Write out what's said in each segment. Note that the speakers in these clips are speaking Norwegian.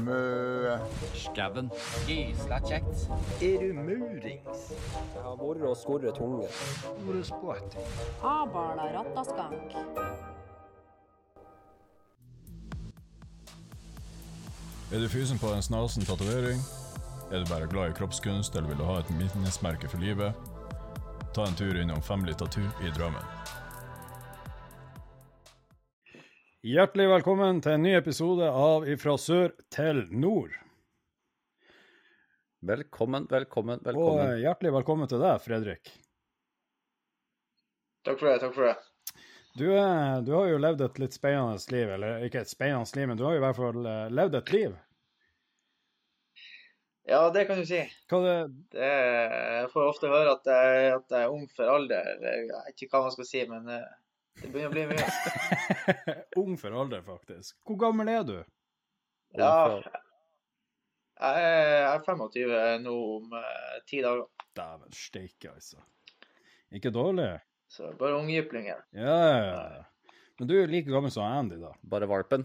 Mø. Skauen. Gysla kjekt. Er du murings? Jeg har vært og skorret tunge. Abala. Er du fysen på en snasen tatovering? Er du bare glad i kroppskunst, eller vil du ha et minnesmerke for livet? Ta en tur innom Family Tattoo i Drammen. Hjertelig velkommen til en ny episode av Ifra sør til nord. Velkommen, velkommen, velkommen. Og hjertelig velkommen til deg, Fredrik. Takk for det. takk for det. Du, eh, du har jo levd et litt spennende liv, eller ikke et spennende liv, men du har jo i hvert fall eh, levd et liv. Ja, det kan du si. Hva det, Det jeg får ofte høre at jeg, at jeg er ung for alder. Jeg vet ikke hva man skal si, men eh, det begynner å bli mye. Ung for alder, faktisk. Hvor gammel er du? Ja, jeg er, er 25 nå om eh, ti dager, Dæven steike, altså. Ikke dårlig? så bare unggyplinger. Ja, ja, ja. Men du er like gammel som Andy, da. Bare valpen.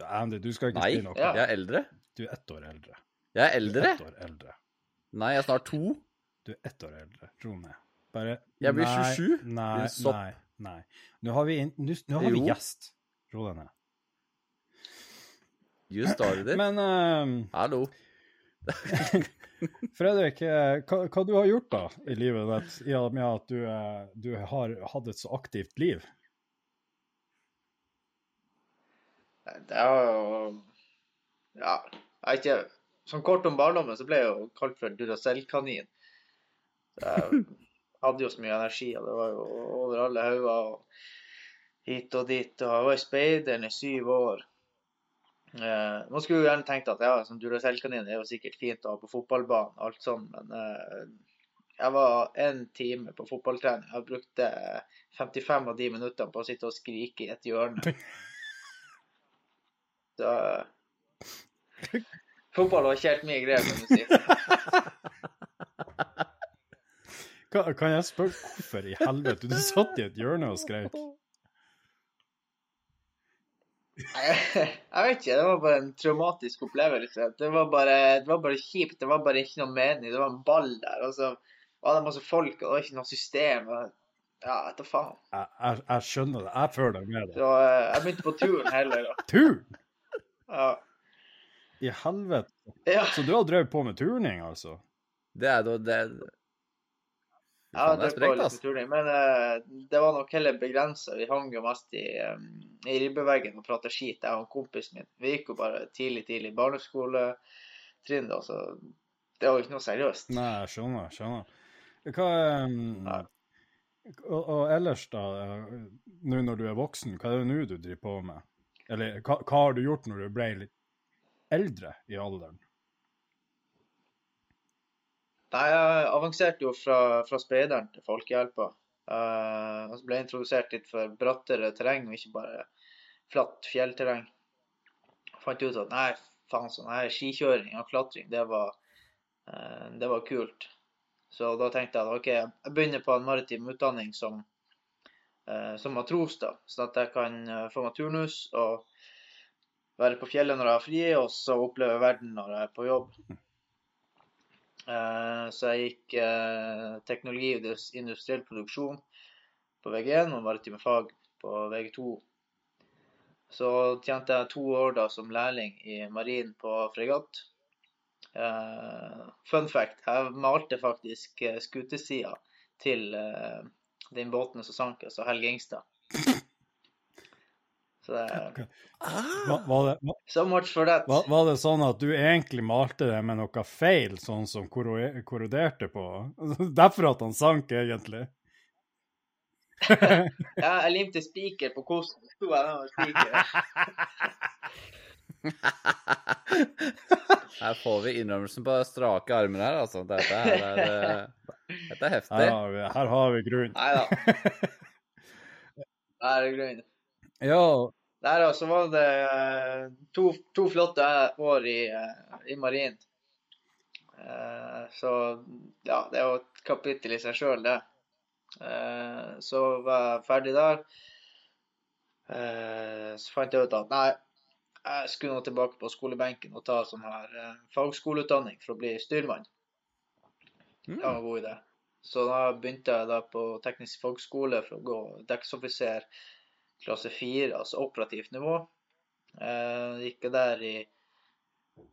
Ja, Andy, du skal ikke Nei, spille noe. Ja. jeg er eldre. Du er ett år eldre. Jeg er Du er eldre? ett år eldre. Nei, jeg er snart to. Du er ett år eldre. tro meg. Bare Jeg blir 27, Nei, nei, nei, nei. Nå har vi, inn- nå, nå har vi gjest. Ro deg ned. You started it. Men ehm, Hallo. Fredrik, eh, hva, hva du har gjort da i livet ditt, i og med at du, eh, du har hatt et så aktivt liv? Det er jo Ja, jeg ikke Sånn kort om barndommen så ble jeg jo kalt for Duracell-kanin. Hadde jo så mye energi, og det var jo over alle hauger og hit og dit. Og jeg var i speideren i syv år. Eh, man skulle jo gjerne tenkt at ja, som Duracell-kanin er jo sikkert fint å ha på fotballbanen, og alt sånn, men eh, jeg var én time på fotballtrening. Jeg brukte 55 av de minuttene på å sitte og skrike i et hjørne. Så Fotball var ikke helt mye greier, kan du si. Kan, kan jeg spørre hvorfor i helvete du satt i et hjørne og skreik? Jeg, jeg vet ikke, det var bare en traumatisk opplevelse. Det var bare, det var bare kjipt. Det var bare ikke noe mening. Det var en ball der, og så var det masse folk, og det var ikke noe system. og- Ja, vet da faen. Jeg, jeg, jeg skjønner det. Jeg føler deg med deg. Så eh, jeg begynte på turen heller. da. Turn! Ja. I helvete. Ja, Så du har drevet på med turning, altså? Det er da det har det sprekt, litt utrolig, men uh, det var nok heller begrensa. Vi hang jo mest i, um, i ribbeveggen og prata skit, jeg og kompisen min. Vi gikk jo bare tidlig, tidlig barneskoletrinn, da, så det var jo ikke noe seriøst. Nei, jeg skjønner. skjønner. Hva um, og, og ellers, da, eh, nå når du er voksen, hva er det nå du driver på med? Eller hva, hva har du gjort når du ble litt eldre i alderen? Nei, jeg avanserte jo fra, fra speideren til folkehjelpa. Uh, og så ble jeg introdusert litt for brattere terreng, og ikke bare flatt fjellterreng. Fant ut at nei, faen, sånn her skikjøring og klatring, det var, uh, det var kult. Så da tenkte jeg at OK, jeg begynner på en maritim utdanning som, uh, som matros, da. Sånn at jeg kan få meg turnus og være på fjellet når jeg har fri, og så oppleve verden når jeg er på jobb. Eh, Så jeg gikk eh, teknologi og industriell produksjon på VG1 og maritime fag på VG2. Så tjente jeg to år da som lærling i marin på fregatt. Eh, fun fact, jeg malte faktisk skutesida til den båten som sank, altså Helge Ingstad. Så Var, det, var, So much for that. var- var det sånn at du egentlig malte det med noe feil, sånn som korro- korroderte på? Derfor at han sank, egentlig? Ja, jeg limte spiker på kosten. Sto jeg der med spiker. Her får vi innrømmelsen på strake armer her, altså. Dette her er, eh, dette er heftig. Her har vi, her har vi grunn. Nei da. Her er grunnen. Ja, Der også var det eh, to, to flotte år i, eh, i marin. Eh, Så ja, det er jo et kapittel i seg sjøl, det. Så var jeg ferdig der. Så fant jeg ut at nei, jeg skulle nå tilbake på skolebenken og ta sånn her fagskoleutdanning for å bli styrmann. Det var en god idé. Så da begynte jeg da på teknisk fagskole for å gå dekksoffiser klasse 4, altså operativt nivå. Eh, gikk jeg der i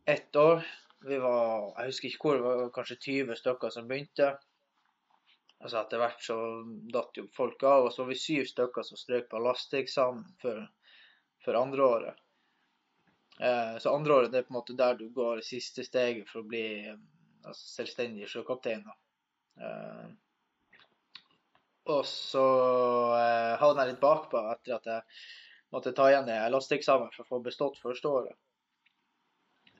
ett år. Vi var, jeg husker ikke hvor, det var kanskje 20 stykker som begynte. Altså Etter hvert så datt jo folk av, og så var vi syv stykker som strøk på lasteeksamen for, for andre året. Eh, så andre året er på en måte der du går siste steget for å bli eh, altså, selvstendig sjøkaptein. Eh, og så eh, havna jeg litt bakpå etter at jeg måtte ta igjen en lasteeksamen for å få bestått første året.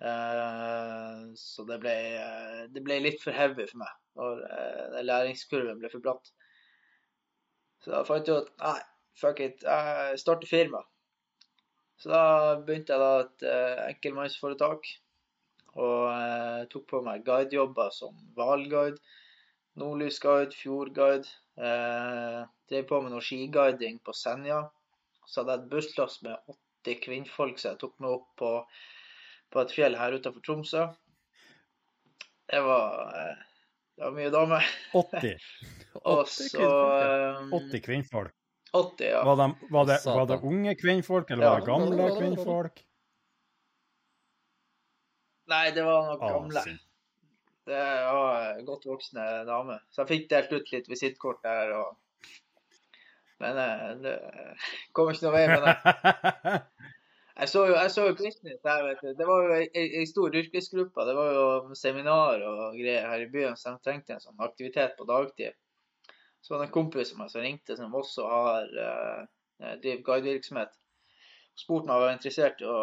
Eh, så det ble, eh, det ble litt for heavy for meg. Og eh, læringskurven ble for bratt. Så da fant jeg ut nei, fuck it, jeg starter firma. Så da begynte jeg da et eh, enkeltmannsforetak. Og eh, tok på meg guidejobber som hvalguide, nordlysguide, fjordguide. Eh, drev på med noe skiguiding på Senja. Så hadde jeg et busslass med 80 kvinnfolk som jeg tok meg opp på, på et fjell her utenfor Tromsø. Det var, eh, det var mye damer. 80, Og Åtte så kvinnfolk, eh, 80 kvinnfolk. 80, ja. Var, de, var, det, var det unge kvinnfolk, eller var det gamle kvinnfolk? Nei, det var nok Ah, gamle. Det var godt voksne damer. Så jeg fikk delt ut litt visittkort der. og... Men eh, det kom ikke noe vei med det. Jeg så jo, jeg så jo business her, vet du. Det var jo ei, ei stor yrkesgruppe. Det var jo seminar og greier her i byen, så de trengte en sånn aktivitet på dagtid. Så var det en kompis av meg som ringte, som også har uh, driver guidevirksomhet. Spurte om jeg var interessert i å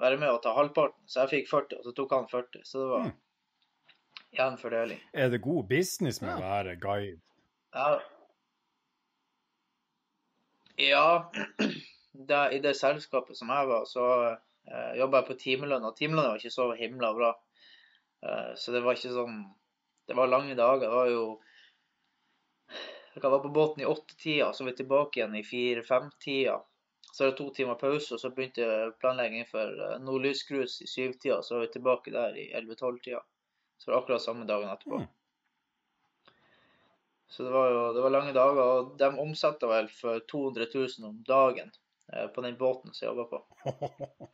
være med og ta halvparten. Så jeg fikk 40, og så tok han 40. Så det var Mm. Jevn fordeling. Er det god business med å være guide? Ja. Ja, da, i det selskapet som jeg var, så uh, jobba jeg på timelønn, og timelønna var ikke så himla bra. Uh, så det var ikke sånn Det var lange dager. Det var jo Jeg kan være på båten i åtte-tida, så var vi tilbake igjen i fire-fem-tida. Så er det to timer pause, og så begynte planleggingen for uh, nordlyscruise i syv-tida. Så var vi tilbake der i elleve-tolv-tida. Så det var akkurat samme dagen etterpå. Så det var jo det var lange dager, og de omsatte vel for 200 000 om dagen eh, på den båten som jeg jobba på.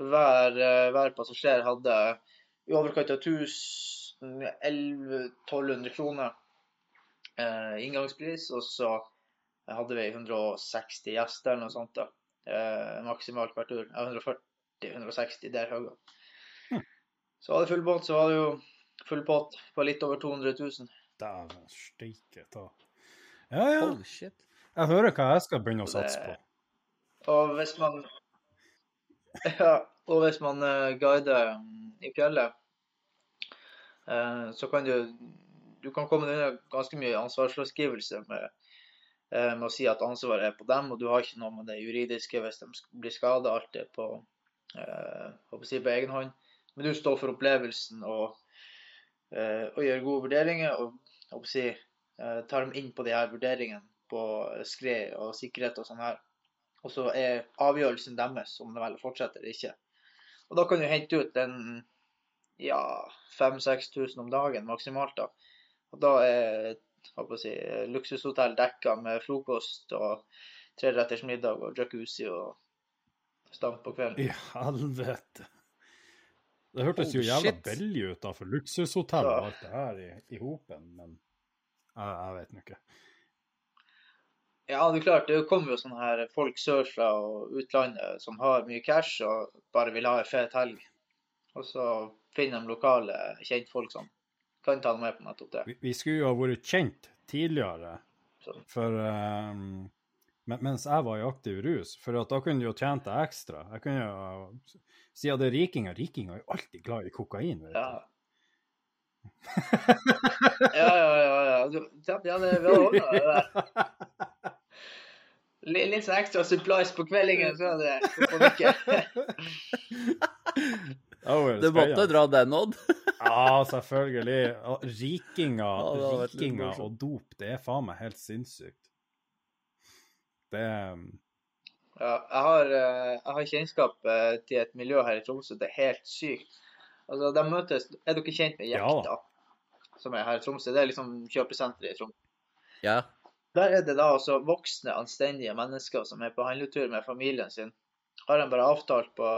For hver, eh, hver passasjer hadde i overkant av 1100-1200 kroner eh, inngangspris, og så hadde vi 160 gjester eller noe sånt da, eh, maksimalt per tur. Ja, 140-160 der høyere. Så var det full båt, så var det jo full båt på litt over 200 000. Dæven steike ta. Ja, ja. Holy shit. Jeg hører hva jeg skal begynne å satse på. Og hvis man Ja, og hvis man eh, guider mm, i fjellet, eh, så kan du Du kan komme unna ganske mye ansvarsfraskrivelse med, eh, med å si at ansvaret er på dem, og du har ikke noe med det juridiske hvis de blir skada. Alt er på, eh, jeg på egen hånd. Men du står for opplevelsen og, eh, og gjør gode vurderinger. og si, eh, tar dem inn på de her vurderingene på skred og sikkerhet og sånn her. Og så er avgjørelsen deres om de velger å fortsette eller ikke. Og da kan du hente ut en ja, 5000-6000 om dagen maksimalt. da. Og da er si, luksushotell dekka med frokost og treretters middag og jacuzzi og stamp på kvelden. I helvete. Det hørtes jo jævla billig ut da, for luksushotell og alt det her i, i hopen, men jeg, jeg vet nå ikke. Ja, det er klart, det kommer jo sånne her folk sørfra og utlandet som har mye cash og bare vil ha en fet helg. Og så finner de lokale kjentfolk som kan ta dem med på nettopp det. Vi, vi skulle jo ha vært kjent tidligere, for um, mens jeg var i aktiv rus, for da kunne du jo tjent deg ekstra. Jeg kunne jo, Siden det er rikinger, rikinger er jo alltid glad i kokain, vet du. Ja. Ja, ja, ja. ja. Du- er ordnet det der. Litt, litt sånn ekstra supplies på kveldingen, så er det på Du måtte dra den, Odd. Ja, selvfølgelig. Rikinger, rikinger og dop, det er faen meg helt sinnssykt. Det er Ja, jeg har, eh, jeg har kjennskap eh, til et miljø her i Tromsø. Det er helt sykt. Altså, de møtes Er dere kjent med Ja. Jekta, som er her i Tromsø? Det er liksom kjøpesenteret i Tromsø. Ja. Der er det da også voksne, anstendige mennesker som er på handletur med familien sin. Har de bare avtalt på,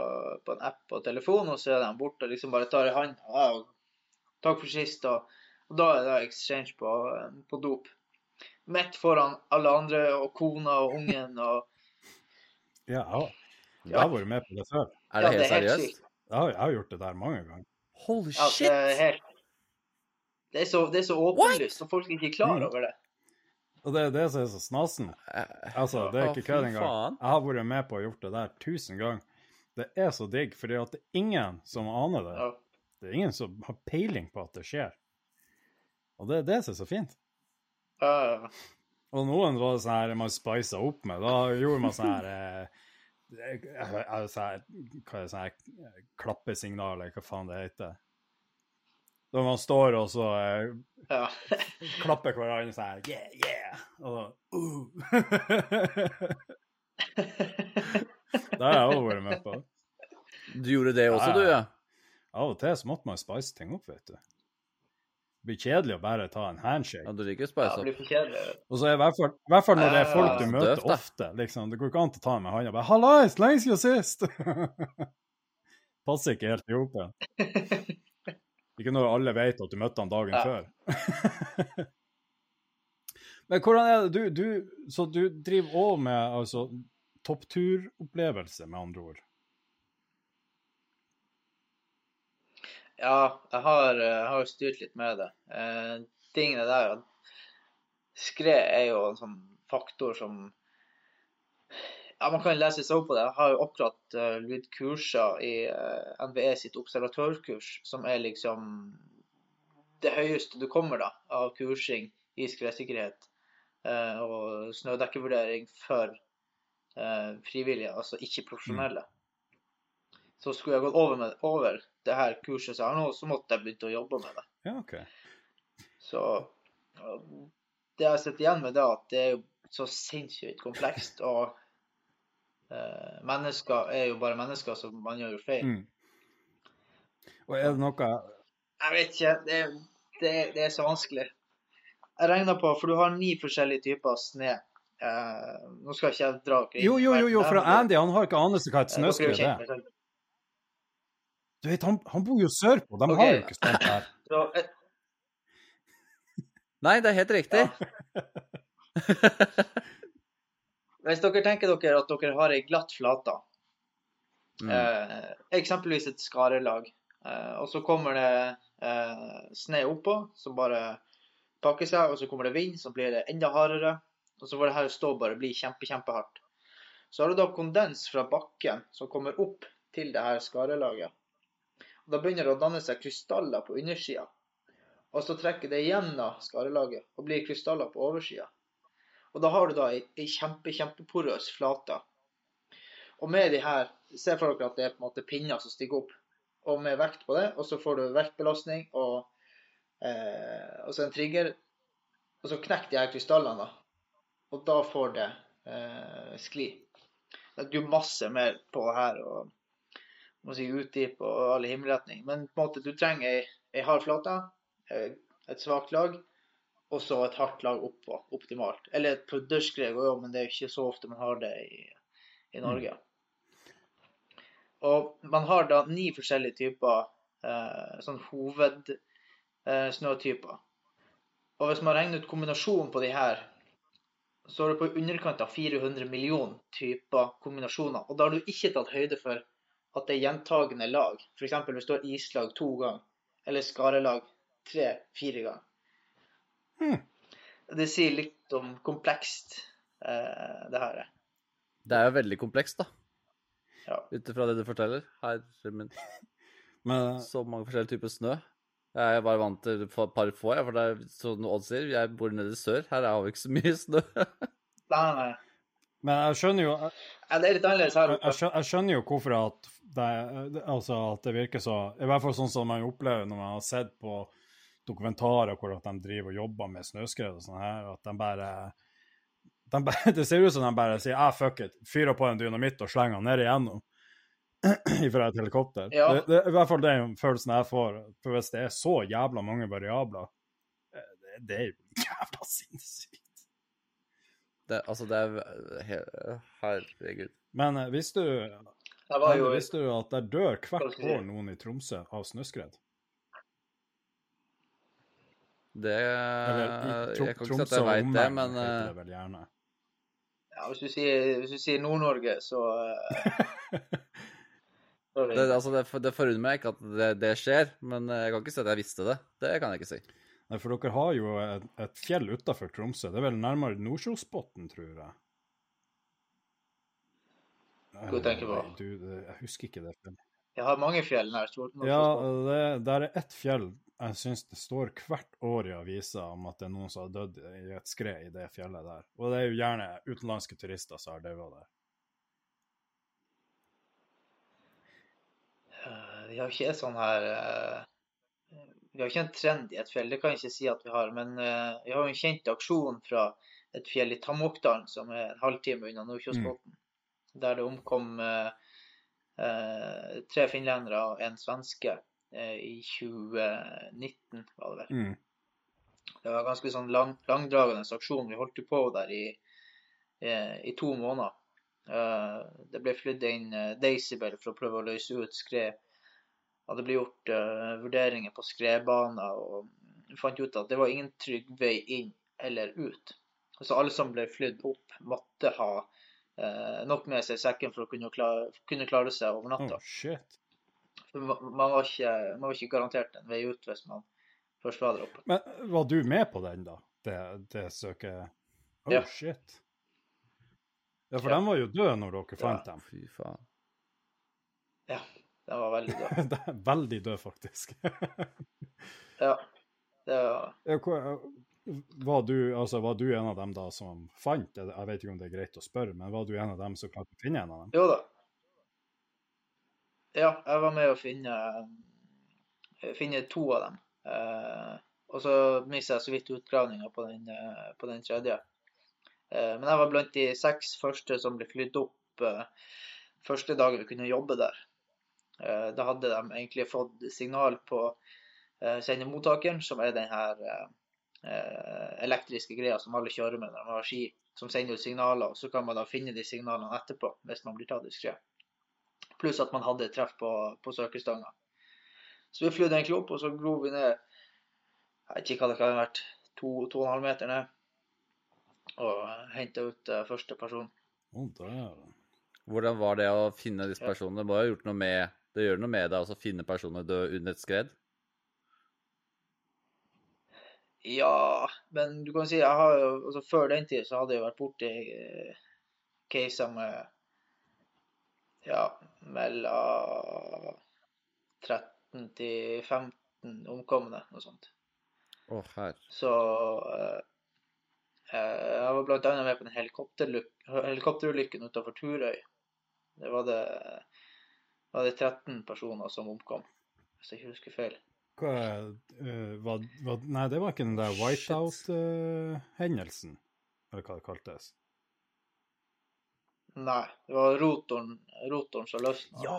på en app på telefonen, og så er de borte og liksom bare tar i hånd. Ja, og takk for sist. Og, og da er det exchange på, på dop. Midt foran alle andre, og kona og ungen og Ja, jeg har, vært med på det før. Er det helt er seriøst? sykt. Jeg har, jeg har gjort det der mange ganger. Holy Ja, det er shit! helt Det er så, det er så åpenlyst, og folk er ikke klar Mm. over det. Og det er det som er så snasen. Altså, det er ikke kødd engang. Jeg har vært med på å gjort det der tusen ganger. Det er så digg, fordi at det er ingen som aner det. Det er ingen som har peiling på at det skjer. Og det er det som er så fint. Ja, ja. Og noen var det sånn her man spisa opp med. Da gjorde man sånn her eh, eh, sånn Hva er det sånn her eh, klappesignal, eller hva faen det heter. Da man står og så eh, ja. klapper hverandre sånn her Yeah, yeah! Og da uh. Det har jeg òg vært med på. Du gjorde det også, Ja, du, ja. ja? Av og til så måtte man spice ting opp, vet du. Det blir kjedelig å bare ta en handshake. Ja, du liker spice det up. blir for kjedelig. Og så er i hvert fall, i hvert fall når det er folk du møter Døft, ofte. liksom. Det går ikke an å ta med hånda og bare 'Hallais, lenge siden sist!' Passer ikke helt i hop. Ikke når alle vet at du møtte han dagen Ja. før. Men hvordan er det du, du Så du driver òg med altså toppturopplevelse, med andre ord? Ja, jeg har, eh, jeg har styrt litt med det. Eh, tingene der at Skred er jo en sånn faktor som Ja, man kan lese seg opp på det. Jeg har jo akkurat uh, blitt kurser i uh, NVE sitt observatørkurs, som er liksom det høyeste du kommer da, av kursing i skredsikkerhet uh, og snødekkevurdering for eh, frivillige, altså ikke profesjonelle. Så skulle jeg gått over, med, over det her kurset som jeg har nå, så måtte jeg begynt å jobbe med det. Ja, OK. Så det jeg sitter igjen med, det er at det er jo så sinnssykt komplekst. Og eh, mennesker er jo bare mennesker, så man gjør jo feil. Mm. Og er det noe Jeg vet ikke. Det, det, det er så vanskelig. Jeg regner på, for du har ni forskjellige typer sne. Eh, nå skal ikke jeg dra dere Jo, jo, jo, jo for Andy han har ikke anelse hva et Eh, snøskred er. Du vet, han, han bor jo sørpå, de okay. har jo ikke sånt her. Så, et... Nei, det er helt riktig. hvis dere tenker dere at dere har ei glatt flate, Mm. eh, eksempelvis et skarelag, eh, og så kommer det eh, sne oppå som bare pakker seg, og så kommer det vind, så blir det enda hardere, og så får det her stå bare bli kjempe, kjempehardt. Så har du da kondens fra bakken som kommer opp til det her skarelaget. Og da begynner det å danne seg krystaller på undersida. Og så trekker det gjennom skarelaget og blir krystaller på oversida. Og da har du da ei, ei kjempe, kjempeporøs flate. Og med de her Se for dere at det er på en måte pinner som stiger opp, og med vekt på det, og så får du vektbelastning og, eh, og så en trigger, og så knekker de her krystallene, da. Og da får det eh, skli. Det er jo masse mer på det her, og må si utdyp og alle himmelretning. Men på en måte, du trenger ei, ei hard flate, eh, et svakt lag, og så et hardt lag oppå, optimalt. Eller et pudderskred går jo, men det er jo ikke så ofte man har det i, i Norge. Og man har da ni forskjellige typer eh, sånn hovedsnøtyper. og hvis man regner ut kombinasjonen på de her, så er det på underkant av 400 millioner typer kombinasjoner. Og da har du ikke tatt høyde for at det er gjentagende lag. F.eks. hvis du har islag to ganger, eller skarelag tre-fire ganger. Hmm. Det sier litt om komplekst eh, det her er. Det er jo veldig komplekst, da. Ja. Ut ifra det du forteller. Herre min, Men så mange forskjellige typer snø. Jeg er bare vant til et par få, jeg, for det er sånn Odd sier, jeg bor nede i sør. Her har vi ikke så mye snø. Nei, nei. Men jeg skjønner jo jeg, det er litt annerledes her jeg, oppe. jeg skjønner, jeg skjønner jo hvorfor at det, altså at det virker så I hvert fall sånn som man opplever når man har sett på dokumentarer hvor at de driver og jobber med snøskred og sånn her, at de bare de bare, Det ser ut som de bare sier ah, fuck it, fyrer på en dynamitt og slenger den ned igjennom fra et helikopter. Ja. Det, det i hvert fall den følelsen jeg får. For hvis det er så jævla mange variabler, eh, det, det er jo jævla sinnssykt. Det, altså, det er Herregud. Men eh, visste du, jo visste du at der dør hvert år noen i Tromsø av snøskred? Det Eller Tro- Jeg kan ikke si at jeg veit det, men eh, det vel gjerne. ja, hvis, du sier, sier Nord-Norge, så eh, det, altså, det, det forundrer meg ikke at det, det skjer, men jeg kan ikke si at jeg visste det. Det kan jeg ikke si. Nei, for dere har jo et, et fjell utafor Tromsø. Det er vel nærmere Nordkjosbotn, tror jeg. Hva tenker på? Du, jeg husker ikke det. fjellet. Jeg har mange fjell nær Nordkjosbotn. Ja, det, der er ett fjell jeg syns det står hvert år i avisa om at det er noen som har dødd i et skred i det fjellet der. Og det er jo gjerne utenlandske turister som har daua der. Eh, Vi har ikke et sånn her eh, Vi har ikke en trend i et fjell, det kan jeg ikke si at vi har. Men uh, vi har jo en kjent aksjon fra et fjell i Tamokdalen, som er en halvtime unna Nordkjosbotn, der det omkom uh, uh, tre finlendere og en svenske i 2019, var det vel. Mm. Det var en ganske sånn lang, langdragende aksjon. Vi holdt på der i, i to måneder. Det ble flydd inn Decibel for å prøve å løse ut skred. Det ble gjort uh, vurderinger på skredbaner, og fant ut at det var ingen trygg vei inn eller ut. Så alle som ble flydd opp, måtte ha uh, nok med seg i sekken for å kunne klare, kunne klare seg over natta. Oh, shit. Man, var ikke, man var ikke garantert en vei ut hvis man først var der oppe. Men var du med på den, da? Det, det søket Oh, Ja. shit. Ja, for Ja. de var jo døde når dere fant dem. Fy faen. Den var veldig død. det er Veldig død, faktisk. Ja. Det var, Var du, altså, var du en av dem da som fant? Jeg vet ikke om det er greit å spørre, men var du en av dem som klarte å finne en av dem? jo da. Ja, jeg var med å finne, finne to av dem. Eh, og så mista jeg så vidt utgravninga på, den, eh, på den tredje. Eh, men jeg var blant de seks første som ble flydd opp eh, første dagen vi kunne jobbe der. Eh, da hadde de egentlig fått signal på eh, sendemottakeren, som er den her eh, elektriske greia som alle kjører med når de har ski, som sender ut signaler. og Så kan man da finne de signalene etterpå hvis man blir tatt i skred. Pluss at man hadde treff på, på søkestanga. Så vi flydde egentlig opp, og så gro vi ned Jeg vet ikke hva det kan ha vært, to, to og en halv meter ned. Og henta ut første person. Oh. Hvordan var det å finne disse personene? Det må ha gjort noe med Det gjør noe med deg å finne personer døde under et skred? Ja, men du kan si jeg har jo, altså Før den tid så hadde jeg vært borti eh, caser med ja, mellom 13 til 15 omkomne, noe sånt. Å, herre. Så eh, jeg var annet med på den helikopterulykken utenfor Turøy. Det var det, var det 13 personer som omkom, hvis jeg ikke husker feil. Hva, uh, var, var, nei, det var ikke den der whiteout-hendelsen, eller hva det kaltes. Nei, det var rotoren, rotoren som løsna, Ja!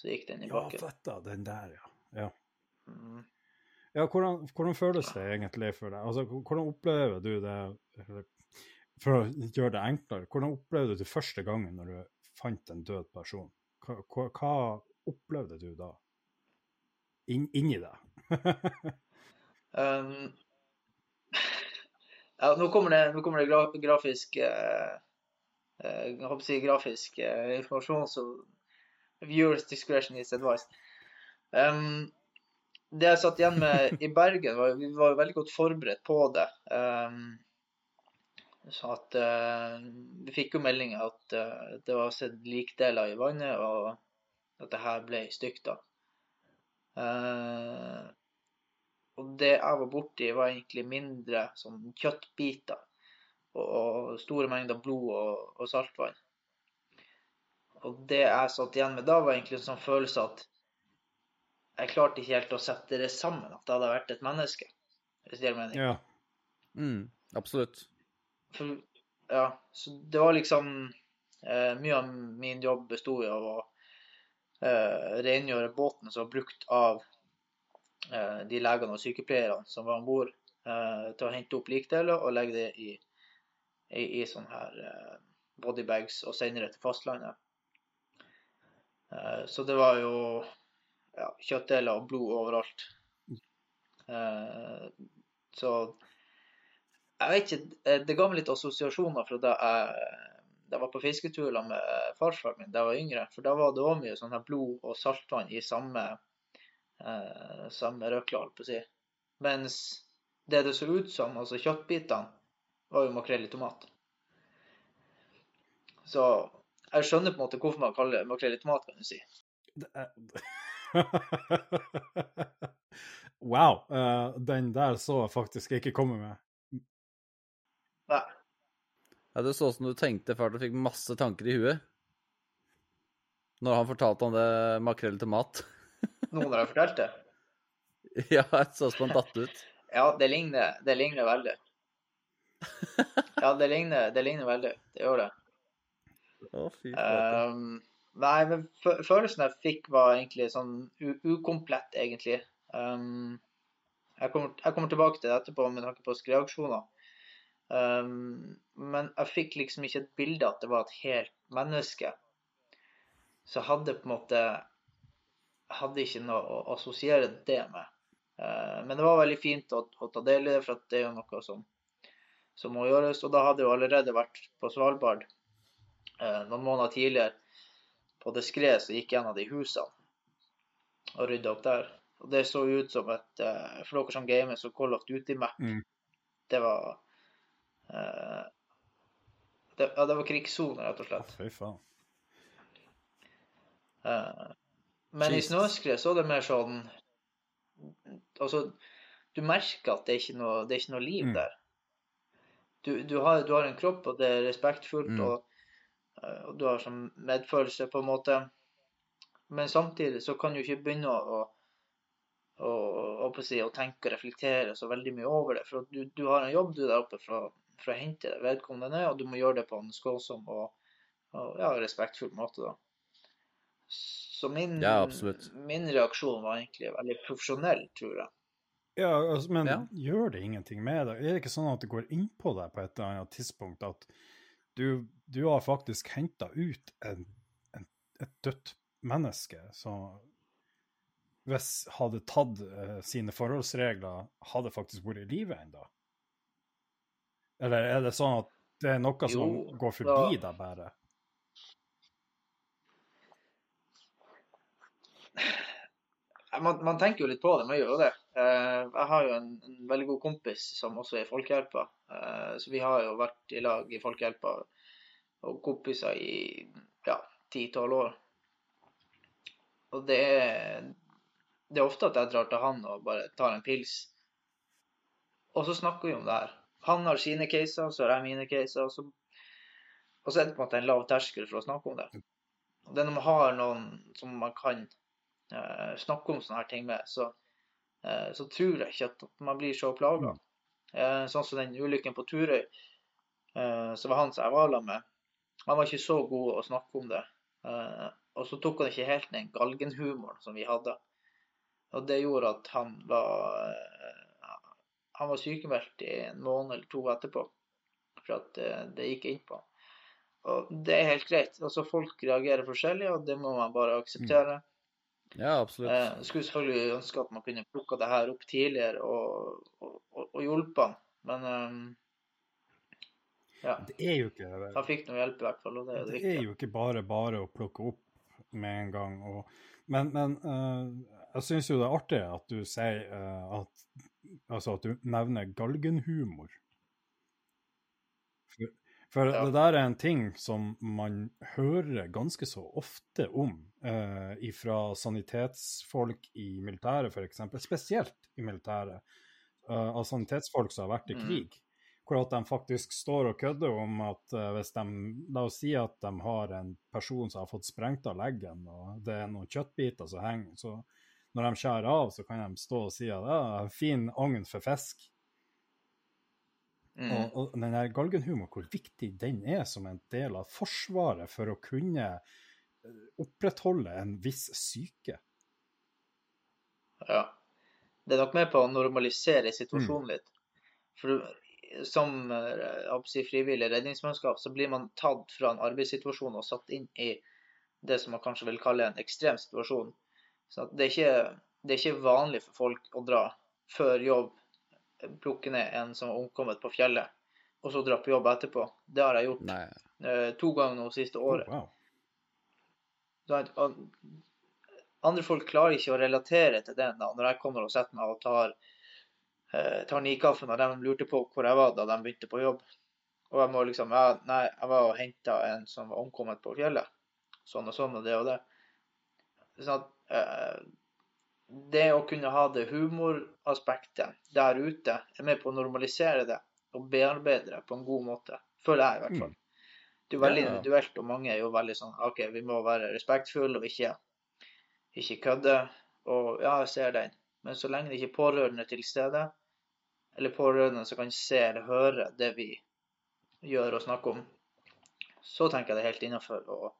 så gikk den i Ja, bakken. fetta, den der, ja. Ja, Mm. ja hvordan, hvordan føles det egentlig for deg? Altså, hvordan opplever du det For å gjøre det enklere, hvordan opplevde du det første gangen når du fant en død person? Hva, hva, opplevde du da? In, inni deg? Um, ja, nå kommer det, nå kommer det graf, grafisk eh, eh, Jeg håper å si grafisk eh, informasjon, så viewers discretion is advised. Um, det jeg satt igjen med i Bergen, var vi var veldig godt forberedt på det. Um, så at eh, Vi fikk jo melding at eh, det var sett likdeler i vannet, og at det her ble stygt. da. Eh, og det jeg var borti, var egentlig mindre sånn kjøttbiter og, og store mengder blod og, og saltvann. Og det jeg satt igjen med da, var egentlig en sånn følelse at jeg klarte ikke helt å sette det sammen, at det hadde vært et menneske. Hvis det gir mening. Ja. Mm, absolutt. For ja, så det var liksom eh, Mye av min jobb bestod av å eh, rengjøre båten som var brukt av eh, de legene og sykepleierne som var om bord, eh, til å hente opp likdeler og legge det i, i, i sånne her eh, bodybags og sende det til fastlandet. Eh, så det var jo ja, kjøttdeler og blod overalt. Så jeg vet ikke, eh, det ga meg litt assosiasjoner fra da jeg, da jeg var på fisketur med farfaren min da jeg var yngre. For da var det òg mye sånn her blod og saltvann i samme, eh, samme røkla, holdt på å si. Mens det det så ut som, altså kjøttbitene, var jo makrell i tomat. Så jeg skjønner på en måte hvorfor man kaller det makrell i tomat, kan du si. Det er- wow. Uh, den der så jeg faktisk ikke komme med. Nei. Ja, det så ut som du tenkte før du fikk masse tanker i huet. Når han fortalte om det makrell til mat. Noen har jeg fortalt det. ja, det så ut som han datt ut. Ja, det ligner, det ligner veldig. Ja, det ligner, det ligner veldig. Det gjør det. Å, fy. Um, nei, men følelsen jeg fikk var egentlig sånn ukomplett, egentlig. Um, jeg, kommer, jeg kommer tilbake til det etterpå med tanke på skreaksjoner. Um, men jeg fikk liksom ikke et bilde at det var et helt menneske. Så jeg hadde på en måte hadde ikke noe å assosiere det med. Uh, men det var veldig fint å, å ta del i det, for det er jo noe som, som må gjøres. Og da hadde jeg jo allerede vært på Svalbard uh, noen måneder tidligere på det skredet som gikk gjennom de husene og rydda opp der. Og det så ut som et uh, For dere som gamer, så Call of Duty-map. Mm. Det var det, Ja, det var krigssone, rett og slett. fy faen. Eh, men i Jesus. snøskred så er det mer sånn Altså, du merker at det er ikke noe, det er ikke noe liv Mm. der. Du, du, har, du har en kropp, og det er respektfullt, Mm. og, eh, og du har sånn medfølelse, på en måte. Men samtidig så kan du ikke begynne å, å, å, å, å tenke og reflektere så veldig mye over det. For du, du har en jobb du der oppe for, å- for å hente vedkommende ned, og du må gjøre det på en skålsom og, og ja, respektfull måte. da. Så min, Ja, min reaksjon var egentlig veldig profesjonell, tror jeg. Ja, altså, men Ja. gjør det ingenting med deg? Er det ikke sånn at det går innpå deg på et eller annet tidspunkt at du, du har faktisk henta ut en, en, et dødt menneske som hvis hadde tatt uh, sine forholdsregler, hadde faktisk vært i live ennå? Eller er det sånn at det er noe som Jo, går forbi da- deg bare? Man, man tenker jo litt på det, man gjør jo det. Eh, jeg har jo en, en veldig god kompis som også er i Folkehjelpa. Eh, så vi har jo vært i lag i Folkehjelpa og kompiser i ja, ti-tolv år. Og det er, det er ofte at jeg drar til han og bare tar en pils. Og så snakker vi om det her. Han har sine caser, så har jeg mine caser. Og så, og så er det på en måte en lav terskel for å snakke om det. Og det er når man har noen som man kan uh, snakke om sånne her ting med, så, uh, så tror jeg ikke at man blir så plaga. Uh, sånn som den ulykken på Turøy, eh, så var han som jeg var sammen med, han var ikke så god å snakke om det. Eh, og så tok han ikke helt den galgenhumoren som vi hadde. Og det gjorde at han var eh, han var sykemeldt i en måned eller to etterpå. For at eh, det gikk innpå. Og det er helt greit. Altså Folk reagerer forskjellig, og det må man bare akseptere. Ja, absolutt. Eh, skulle selvfølgelig ønske at man kunne plukka det her opp tidligere og, og, og, og hjulpet han, men um, ja. Det er jo ikke det. Han fikk noe hjelp i hvert fall, og det er jo det Det er jo ikke bare bare å plukke opp med en gang. Og, men men uh, jeg syns jo det er artig at du sier uh, at Altså at du nevner galgenhumor. For, for Ja. det der er en ting som man hører ganske så ofte om eh, fra sanitetsfolk i militæret, f.eks. Spesielt i militæret. eh, av sanitetsfolk som har vært i Mm. krig hvor at de faktisk står og kødder om at eh, hvis de La oss si at de har en person som har fått sprengt av leggen, og det er noen kjøttbiter som henger, så når de skjærer av, så kan de stå og si at det er fin agn for fisk. Mm. Og, og den der galgenhumor, hvor viktig den er som en del av forsvaret for å kunne eh, opprettholde en viss syke. Ja. Det er nok med på å normalisere situasjonen litt. For som eh, si, frivillig redningsmannskap, så blir man tatt fra en arbeidssituasjon og satt inn i det som man kanskje vil kalle en ekstrem situasjon. Så det, er ikke, det er ikke vanlig for folk å dra før jobb, plukke ned en som har omkommet på fjellet, og så dra på jobb etterpå. Det har jeg gjort eh, to ganger nå siste året. Oh, wow. Andre folk klarer ikke å relatere til den da, når jeg kommer og setter meg og tar, eh, tar nikaffen, og de lurte på hvor jeg var da de begynte på jobb. Og jeg må liksom ja, Nei, jeg var og henta en som var omkommet på fjellet. Sånn og sånn og det og det. Sånn at, det å kunne ha det humoraspektet der ute er med på å normalisere det og bearbeide det på en god måte. Føler jeg i hvert fall. Det er veldig individuelt, og mange er jo veldig sånn OK, vi må være respektfulle og ikke, ikke kødde. Og ja, jeg ser den. Men så lenge det ikke er pårørende til stede, eller pårørende som kan se eller høre det vi gjør og snakker om, så tenker jeg det er helt innafor å,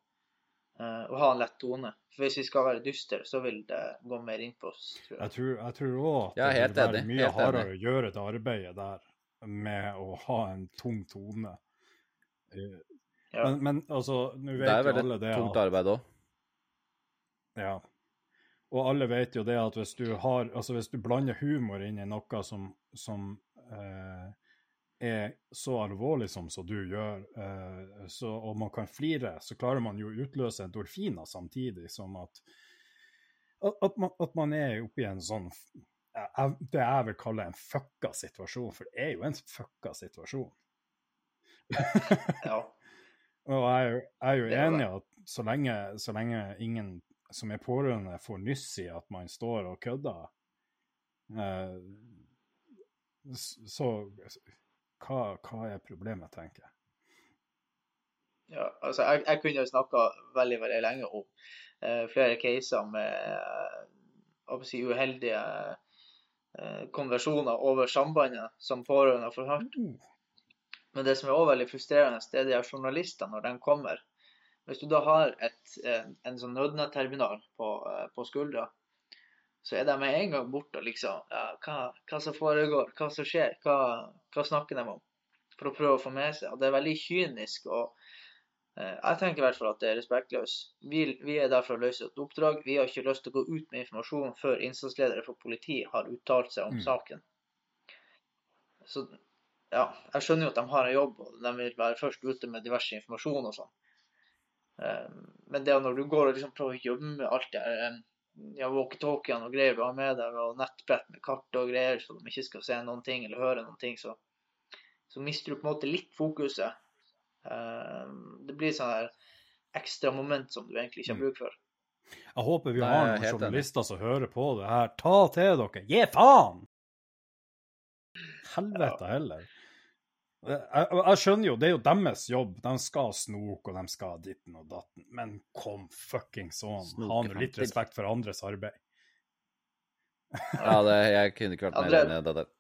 eh, å ha en lett tone. For hvis vi skal være dystre, så vil det gå mer inn på oss, tror jeg. Jeg tror, òg at Ja, det vil være mye helt hardere å gjøre det arbeidet der med å ha en tung tone. Eh, Ja. Men, men altså, nå Det vet er jo alle det tungt at arbeid òg. Ja. Og alle vet jo det at hvis du har Altså hvis du blander humor inn i noe som, som eh, er så alvorlig som så du gjør, eh, så, og man kan flire, så klarer man jo å utløse endorfiner samtidig som at at, man, at man er oppi en sånn Det jeg vil kalle en fucka situasjon, for det er jo en fucka situasjon. Ja. Og jeg jeg er jo enig i at så lenge, så lenge ingen som er pårørende får nyss i at man står og kødder, eh, så hva, hva er problemet, tenker jeg. Ja, altså jeg, jeg kunne snakka veldig veldig lenge om eh, flere caser med eh, si, uheldige eh, konversjoner over sambandet som pårørende har forhørt. Men det som er også veldig frustrerende, det er de journalister når de kommer. Hvis du da har et, en, en sånn nødnetterminal på, eh, på skuldra, så er de med en gang borte og liksom ja, hva, hva som foregår, hva som skjer, hva, hva snakker de om? For å prøve å få med seg. Og det er veldig kynisk. og Eh, Jeg tenker i hvert fall at det er respektløst. Vi, vi er der for å løse et oppdrag. Vi har ikke lyst til å gå ut med informasjon før innsatsledere for politiet har uttalt seg om Mm. saken. Så ja, jeg skjønner jo at de har en jobb, og de vil være først ute med diverse informasjon og sånn. Eh, Men det når du går og liksom prøver å jobbe med alt det eh, ja, walkietalkiene og greier du har med deg, og nettbrett med kart og greier, så de ikke skal se noen ting eller høre noen ting, så, så mister du på en måte litt fokuset. Eh, Det blir sånn her ekstra moment som du egentlig ikke har bruk for. Jeg håper vi har noen journalister som hører på det her. Ta til dere! Gi faen! Helvete heller. Jeg, jeg, skjønner jo, det er jo deres jobb. De skal snoke, og de skal ditten og datten. Men kom fuckings on. Ha nå litt respekt for andres arbeid. Ja, det, jeg kunne ikke vært mer enig i det der.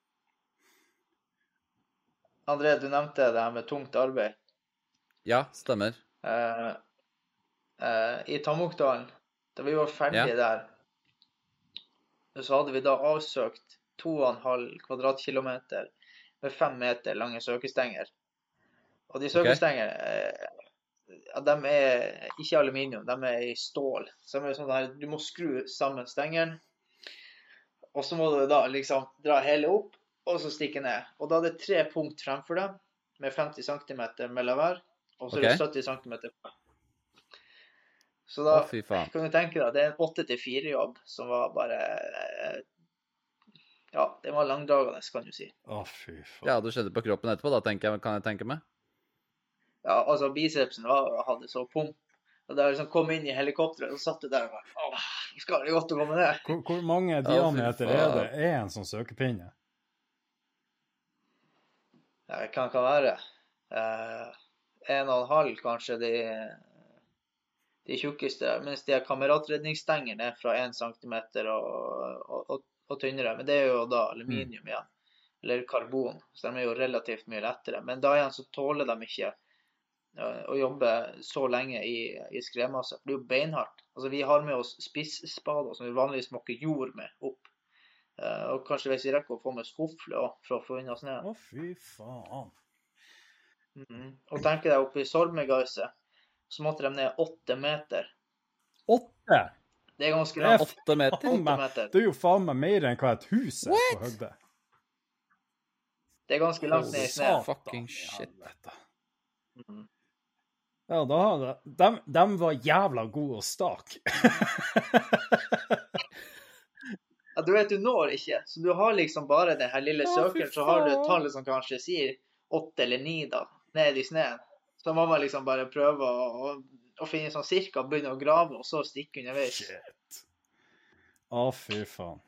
André, du nevnte det her med tungt arbeid. Ja, stemmer. Uh, uh, I Tamokdalen, da vi var ferdige der, så hadde vi da avsøkt 2,5 kvadratkilometer med fem meter lange søkestenger. Og de søkestenger, okay. de er ikke aluminium, de er i stål. Så de er sånn der, du må skru sammen stengeren, og så må du da liksom dra hele opp, og så stikke ned. Og da er det tre punkt fremfor deg, med 50 cm mellom hver, og så er det Ok. 70 cm. Så da oh, kan du tenke deg, det er en 8-4-jobb som var bare eh, Ja, det var langdragende, kan du si. Å, fy faen. Ja, du skjedde på kroppen etterpå, da, tenker jeg, kan jeg tenke meg. Ja, altså Bicepsen var, hadde så pump. Og da jeg liksom kom inn i helikopteret, så satt du der og bare Åh, skal det godt å komme ned. Hvor, hvor mange diameter diameter er det er en sånn søkepinne? Ja, det kan ikke være? Eh, en og en halv, kanskje, de, de tjukkeste. Mens de kameratredningsstengene er fra 1 cm og, og, og, og tynnere. Men det er jo da aluminium igjen. eller karbon, så de er jo relativt mye lettere. Men da igjen så tåler de ikke å jobbe så lenge i, i skredmasse. for Det er jo beinhardt. Altså, vi har med oss spisspader som vi vanligvis måker jord med opp. Uh, og kanskje hvis vi rekker å få med oss hofle for å få unna snøen. Å, fy faen. Mhm. Og tenk deg oppe i Solmegauset, så måtte de ned åtte meter. Åtte! Det er ganske langt. Åtte meter? Åtte meter. Det er jo faen meg mer enn hva et hus er på høgde. Det er ganske langt ned i snøen. Satan. Fucking shit. Mhm. Ja, da hadde de, de var jævla gode å stake. Ja, du vet, du når ikke. Så du har liksom bare den her lille søkeren, så har du et tall som kanskje sier åtte eller ni, da, ned i snøen. Så må man liksom bare prøve å, å, å finne sånn cirka, begynne å grave, og så stikke underveis. Shit. Å, fy faen.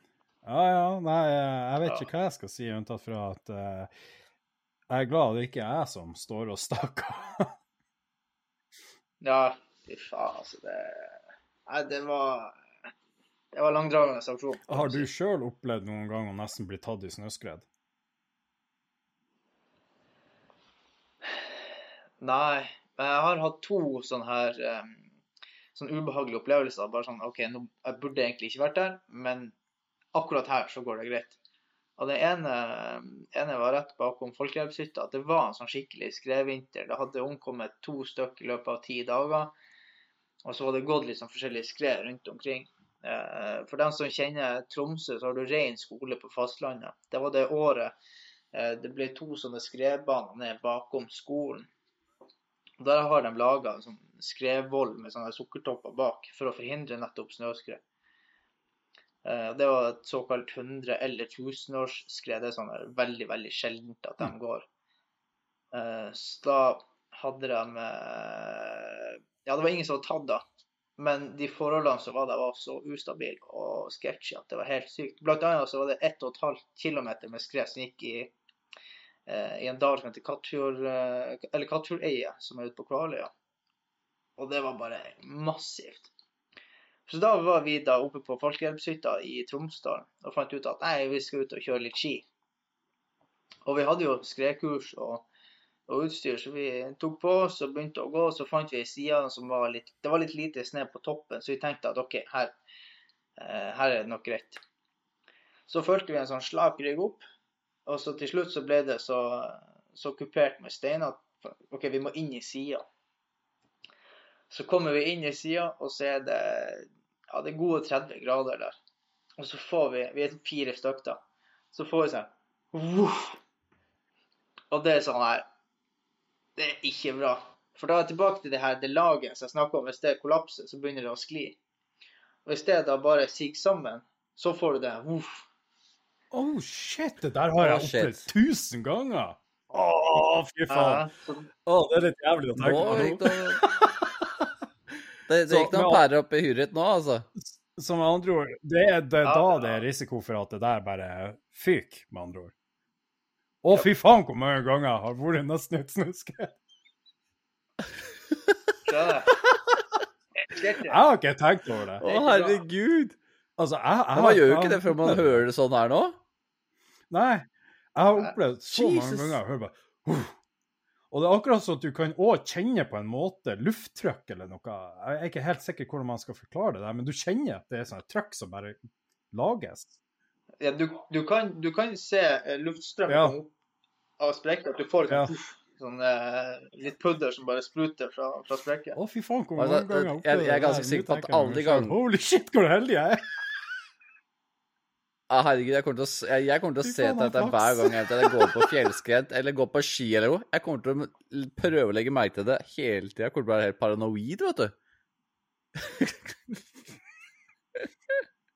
Ja, ja, nei, jeg vet ikke hva jeg skal si, unntatt fra at uh, jeg er glad det ikke er jeg som står og stakker. Ja, fy faen, altså. Det, nei, det var Det var langdragende aksjon. Har du sjøl opplevd noen gang å nesten bli tatt i snøskred? Nei, jeg har hatt to sånne her sånn ubehagelige opplevelser. Bare sånn OK, nå, jeg burde egentlig ikke vært der, men akkurat her så går det greit. Og det ene, ene var rett bakom folkehjelpshytta. At det var en sånn skikkelig skredvinter. Det hadde omkommet to stykk i løpet av ti dager. Og så var det gått litt sånn forskjellige skred rundt omkring. Eh, For dem som kjenner Tromsø, så har du rein skole på fastlandet. Det var det året eh, det ble to sånne skredbaner ned bakom skolen. Og Der har de laga sånn skredvoll med sånne sukkertopper bak for å forhindre nettopp snøskred. Eh, Det var et såkalt 100- eller 1000-årsskred. Det er sånn veldig, veldig sjeldent at de går. Eh, Så da hadde de eh, Ja, det var ingen som var tatt da. Men de forholdene som var der, var så ustabile og sketchy at det var helt sykt. Blant annet så var det 1,5 km med skred som gikk i, i en dal som heter Kattfjord, eh, eller Kattfjordeie, som er ute på Kvaløya. Og det var bare massivt. Så da var vi da oppe på folkehjelpshytta i Tromsdalen og fant ut at nei, vi skal ut og kjøre litt ski. Og vi hadde jo skredkurs og, og utstyr, så vi tok på oss og begynte å gå. Så fant vi ei side som var litt Det var litt lite snø på toppen, så vi tenkte at OK, her, eh, her er det nok greit. Så fulgte vi en sånn slak rygg opp, og så til slutt så ble det så, så kupert med steiner at OK, vi må inn i sida. Så kommer vi inn i sida, og så er det ja, det er gode 30 grader der. Og så får vi Vi er fire stykker, da. Så får vi sånn uff, Og det er sånn her Det er ikke bra. For da er jeg tilbake til det her, det laget som jeg snakka om. Hvis det kollapser, så begynner det å skli. Og i stedet da bare siger sammen, så får du det voff. Oh shit, det der har jeg Oh, opplevd tusen ganger! Å, fy faen. Ja, oh, det er litt jævlig å tenke på. gikk det Det, det gikk noen pærer opp i huet nå, altså. Som med andre ord, det er det, Ja, da ja. det er risiko for at det der bare fyker, med andre ord. Å, fy faen, hvor mange ganger jeg har vært nesten et snøskred. jeg. Har ikke tenkt over det. Å, herregud. Altså, jeg, jeg, man gjør jo ikke det før man hører det sånn her nå. Nei. Jeg har opplevd så mange ganger jeg hører bare. Og det er akkurat sånn at du kan òg kjenne på en måte lufttrykk eller noe. Jeg er ikke helt sikker hvordan man skal forklare det, der, men du kjenner at det er sånn et trykk som bare lages. Ja, du, du, kan, du kan se eh, luftstrømmen Ja. av sprekker. At du får Ja. sånn, sånn eh, litt pudder som bare spruter fra, fra sprekken. Å, fy faen, hvor mange Altså, ganger jeg- opplevd jeg er ganske sikker på at alle ganger gang- Holy shit, hvor heldig jeg er! Ja, herregud, jeg kommer til å, jeg, jeg kommer til å se til dette er hver gang jeg, jeg går på fjellskred eller går på ski eller noe. Jeg kommer til å prøve å legge merke til det hele tida. Jeg kommer til å være helt paranoid, vet du.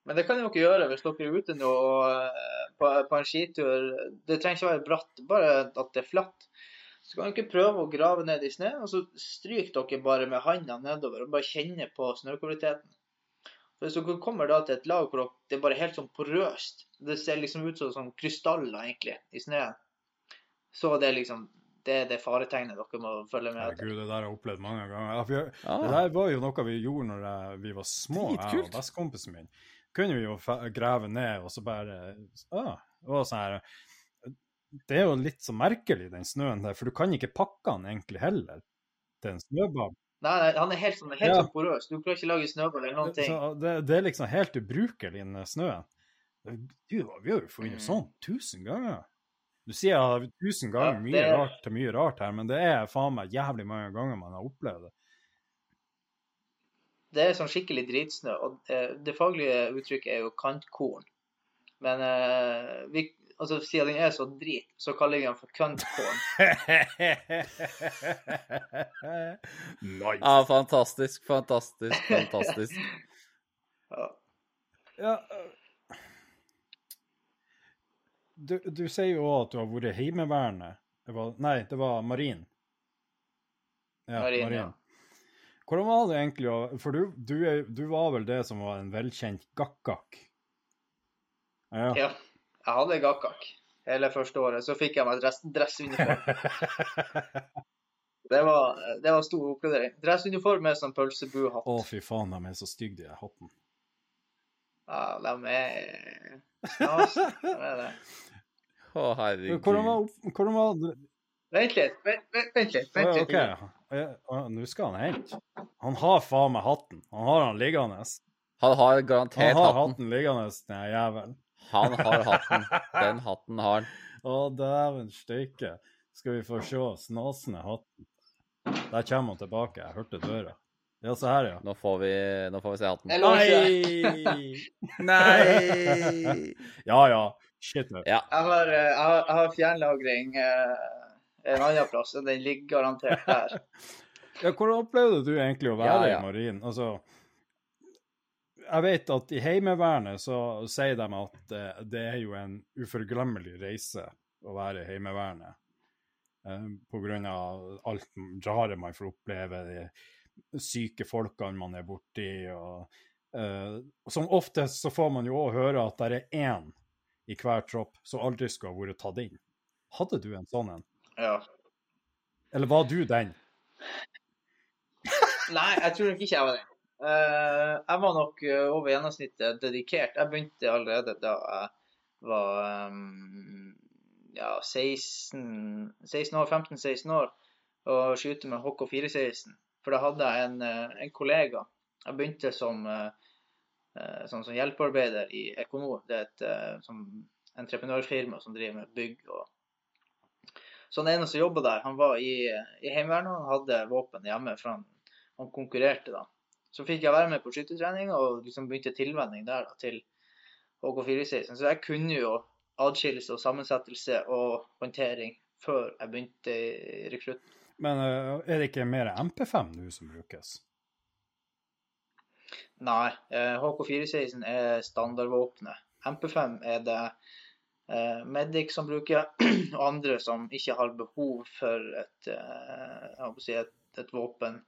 Men det kan dere gjøre hvis dere er ute nå og, eh, på, på en skitur. Det trenger ikke være bratt, bare at det er flatt. Så kan dere prøve å grave ned i snø, og så stryker dere bare med handa nedover og bare kjenner på snøkvaliteten. For Hvis dere kommer da til et lag hvor det er bare helt sånn porøst, det ser liksom ut som sånn krystaller egentlig i snøen, så det er liksom det er det faretegnet dere må følge med etter. Herregud, det der har jeg opplevd mange ganger. Ja, for jeg, Ja. Det der var jo noe vi gjorde når jeg, vi var små, jeg og bestekompisen min. Kunne vi jo grave ned, og så bare ah, Det var sånn her det er jo litt så merkelig, den snøen der, for du kan ikke pakke den egentlig heller til en snøball. Nei, nei, han er helt sånn, helt Ja. porøs. Du klarer ikke lage snøball eller noen ting. Så det, det er liksom helt ubrukelig, den snøen. Du, vi har jo funnet Mm. sånn tusen ganger. Du sier jeg tusen ganger Ja, mye er... rart til mye rart her, men det er faen meg jævlig mange ganger man har opplevd det. Det er sånn skikkelig dritsnø, og eh, det faglige uttrykket er jo kantkorn. Men eh, vi, altså, siden den er så drit, så kaller jeg den for cuntcorn. nice. Ja, fantastisk, fantastisk, fantastisk. Ja. Ja, øh, du, du sier jo òg at du har vært Heimevernet. Nei, det var marin. Ja, Marin, marin. ja. Hvordan var det egentlig å For du, du, du var vel det som var en velkjent gakkak? Ja. ja. Jeg hadde gakkak hele første året. Så fikk jeg meg dress, dressuniform. Det var, det var stor oppgradering. Dressuniform med sånn pølsebuehatt. Å, fy faen, de er så stygge, de hattene. Ja, de er snas. De er det. Å, herregud. Hvordan var, hvordan var Vent litt, vent, vent, vent litt. Vent litt. OK. Ja, ja, Nå skal han hente. Han har faen meg hatten. Han har han liggende. Han har Han har hatten. hatten liggende, den jævelen. Han har hatten. Den hatten har han. Å, dæven steike. Skal vi få se snasende hatten. Der kommer han tilbake. Jeg hørte døra. Ja, se her, ja. Nå får vi, nå får vi se hatten. Nei! Nei! Ja, ja. Shit. vet. Ja. Jeg har, eh, jeg har, jeg har fjernlagring eh, en annen plass, og den ligger garantert her. Ja, hvordan opplevde du egentlig å være Ja, ja. i marin? Altså, jeg vet at i Heimevernet så sier de at det, det er jo en uforglemmelig reise å være i Heimevernet. Eh, på grunn av alt rare man får oppleve, de syke folkene man er borti. Og, uh, som oftest så får man jo òg høre at det er én i hver tropp som aldri skulle ha vært tatt inn. Hadde du en sånn en? Ja. Eller var du den? Nei, jeg tror nok ikke jeg var den. Eh, jeg var nok eh, over gjennomsnittet dedikert. Jeg begynte allerede da jeg var ehm, ja, 16, 16 år, 15-16 år å skyte med HK416. For da hadde jeg en, eh, en kollega. Jeg begynte som, eh, eh, som, som hjelpearbeider i Equinor. Det er et eh, som entreprenørfirma som driver med bygg og Så den ene som jobba der, han var i, i Heimevernet og hadde våpen hjemme. for han han konkurrerte da. Så fikk jeg være med på skyttertrening og liksom begynte tilvenning der da, til HK416. Så jeg kunne jo adskillelse og sammensettelse og håndtering før jeg begynte i rekrutt. Men eh, er det ikke mer MP5 nå som brukes? Nei, eh, HK416 er standardvåpenet. MP5 er det eh, Medic som bruker, og andre som ikke har behov for et, eh, si et, et våpen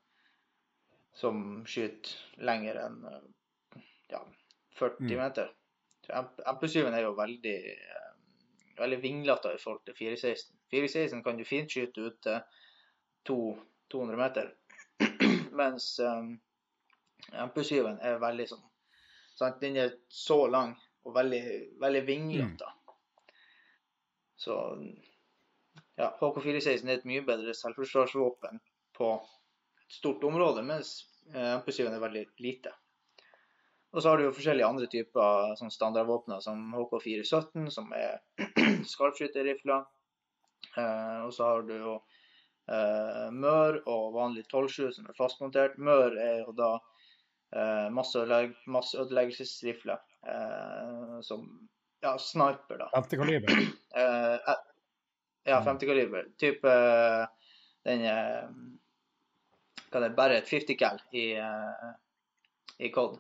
som skyter lenger enn eh, ja, 40 Mm. meter. MP- MP7 er jo veldig, eh, veldig vinglete i forhold til 416. 416 kan du fint skyte ut til to- 200 meter, mens um, MP7 er veldig sånn sant? Den er så lang og veldig, veldig vinglete. Så ja, HK416 er et mye bedre selvforsvarsvåpen på stort område, mens eh, MP7 er veldig lite. Og så har du jo forskjellige andre typer sånn standardvåpner, som HK417, som er skarpskytterrifler. Eh, og så har du jo eh, Mør og vanlig 12-7 som er fastmontert. Mør er jo da eh, masseødelegg masseødeleggelsesrifle eh, som ja, sniper, da. 50 kaliber? Eh, eh, ja, 50 kaliber. Type eh, den eh, Hva det er, bare et 50 cal i, uh, i COD.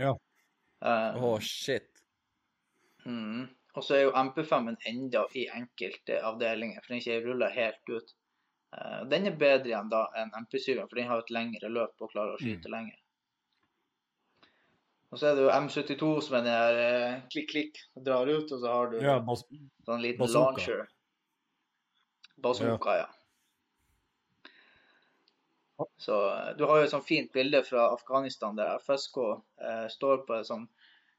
Ja. Åh, uh, oh, shit. mm. Og så er jo MP5-en enda i enkelte avdelinger, for den ikke ruller helt ut. Uh, den er bedre igjen da enn MP7, for den har et lengre løp og klarer å skyte lenger. Og så er det jo M72 som er den der eh, klikk-klikk, drar ut, og så har du Ja, Sånn liten Bazooka. launcher. Bazooka, ja. Så eh, du har jo et sånt fint bilde fra Afghanistan der FSK eh, står på et sånt,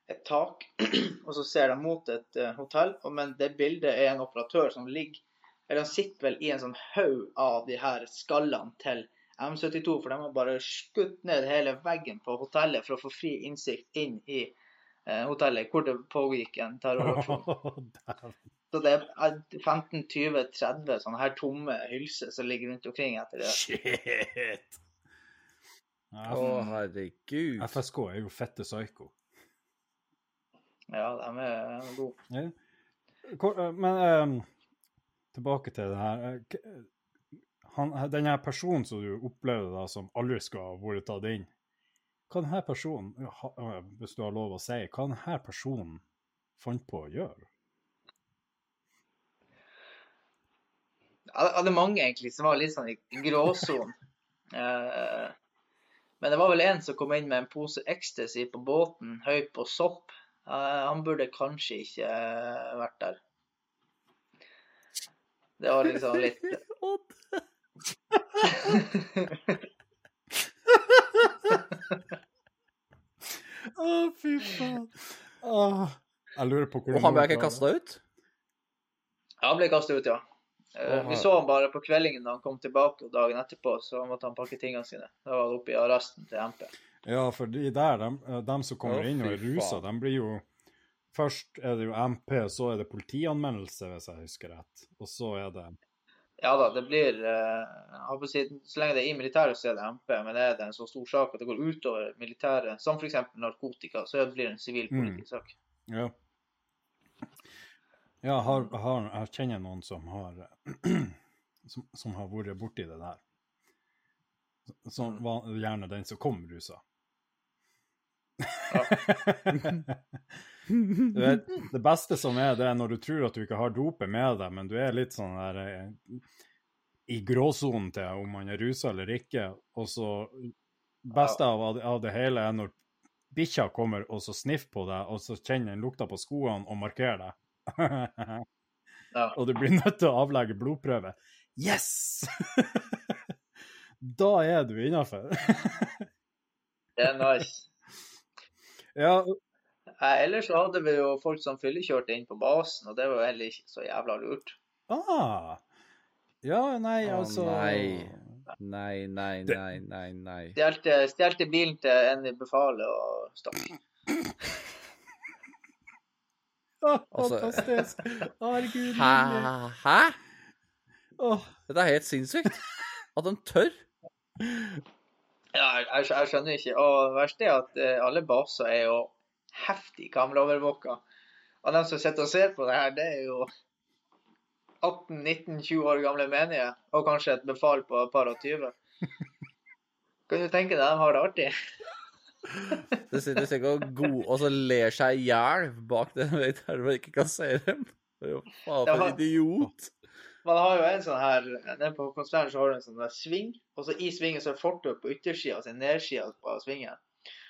et tak, og så ser de mot et eh, hotell. Men det bildet er en operatør som ligger Eller han sitter vel i en sånn haug av de her skallene til M72, for de har bare skutt ned hele veggen på hotellet for å få fri innsikt inn i eh, hotellet hvor det pågikk en terroraksjon. Så det er 15-20-30 sånne her tomme hylser som ligger rundt omkring etter det. Shit! Å, Ja, herregud. FSK er jo fette psyko. Ja, de er gode. Ja. Hvor- eh, Men um, tilbake til det her. eh, Han, denne personen som du opplevde da, som aldri skal ha vært tatt inn, hva denne personen, hvis du har lov å si, hva denne personen fant på å gjøre? Ja, det er mange egentlig som var litt sånn i gråsonen. Eh, men det var vel en som kom inn med en pose ecstasy på båten, høy på sopp. Eh, han burde kanskje ikke eh, vært der. Det var liksom litt Å, fy faen. Åh. Jeg lurer på hvor Og han ble ikke kasta ut? Ja, han ble kastet ut, ja. Eh, vi så han bare på kveldingen da han kom tilbake, og dagen etterpå så måtte han pakke tingene sine. Da var han oppe i arresten til MP. Ja, for de der, de, de som kommer Å, inn og er rusa, de blir jo Først er det jo MP, så er det politianmeldelse, hvis jeg husker rett. Og så er det Ja da, det blir eh, si, Så lenge det er i militæret, så er det MP. Men er det en så stor sak at det går utover militæret, som f.eks. narkotika, så blir det en sivil Mm. Ja. Ja, har, har, jeg kjenner noen som har som, som har vært borti det der. Som var gjerne den som kom rusa. du vet, det beste som er, det er når du tror at du ikke har dopet med deg, men du er litt sånn der eh, i gråsonen til om man er rusa eller ikke, og så beste av, av det hele er når bikkja kommer og så sniffer på deg, og så kjenner den lukta på skoene og markerer deg. Og du blir nødt til å avlegge blodprøve. Yes! da er du innafor. Det er nice. ja, ellers så hadde vi jo folk som fyllekjørte inn på basen, og det var jo heller ikke så jævla lurt. ah. Ja, nei, Å, altså nei. Nei, nei, nei, nei, nei. Stjelte, stjelte bilen til en i befalet og stakk. Ah, Fantastisk. Herregud. Hæ? Hæ? Åh, Dette er helt sinnssykt. At de tør. Ja, jeg, jeg, jeg skjønner ikke. Og det verste er at eh, alle baser er jo heftig kameraovervåka. Og de som sitter og ser på det her, det er jo 18-19-20 år gamle menige, og kanskje et befal på et par og 20. Kan du tenke deg, de har det artig? Det sitter sikkert god og så ler seg i hjel bak den der man ikke kan se dem. Det er jo faen for en idiot. Man har jo en sånn her Nede på konsernet så har du en sånn sving, og så i svingen så er fortau på yttersida, altså nedsida på svingen.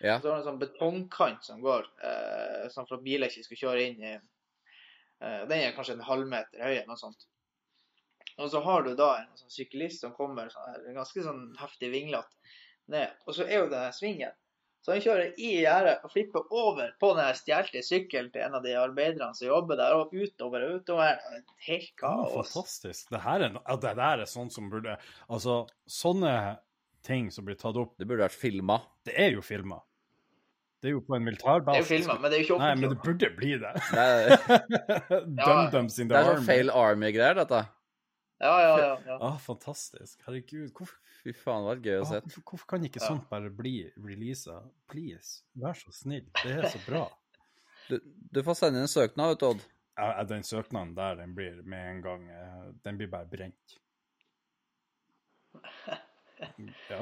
Ja. Så var det en sånn betongkant som går, eh, sånn for at biler ikke skal kjøre inn i eh, Den er kanskje en halvmeter høy eller noe sånt. Og så har du da en sånn syklist som kommer sånn her, ganske sånn heftig vinglete ned. Og så er jo denne svingen. Så han kjører i gjerdet og flipper over på den stjelte sykkelen til en av de arbeiderne som jobber der, og utover og utover. Helt Ja, kaos. fantastisk. Det her er, ja, det der er sånn som burde Altså, sånne ting som blir tatt opp, Det burde vært filma. det er jo filma. Det er jo på en Det er jo filma, men det er jo ikke Nei, men det burde bli det. Dum-dums in the det er sånn army. fail army-greier, dette. Ja, ja, ja. ja. Ah, fantastisk. Herregud, hvorfor, Fy faen, det var gøy å ja, se. hvorfor, hvorfor kan ikke sånt bare bli releasa? Please, vær så snill. Det er så bra. Du, du får sende inn en søknad, vet du, Odd. Ja, ja, den søknaden der, den blir med en gang eh, Den blir bare brent. Ja.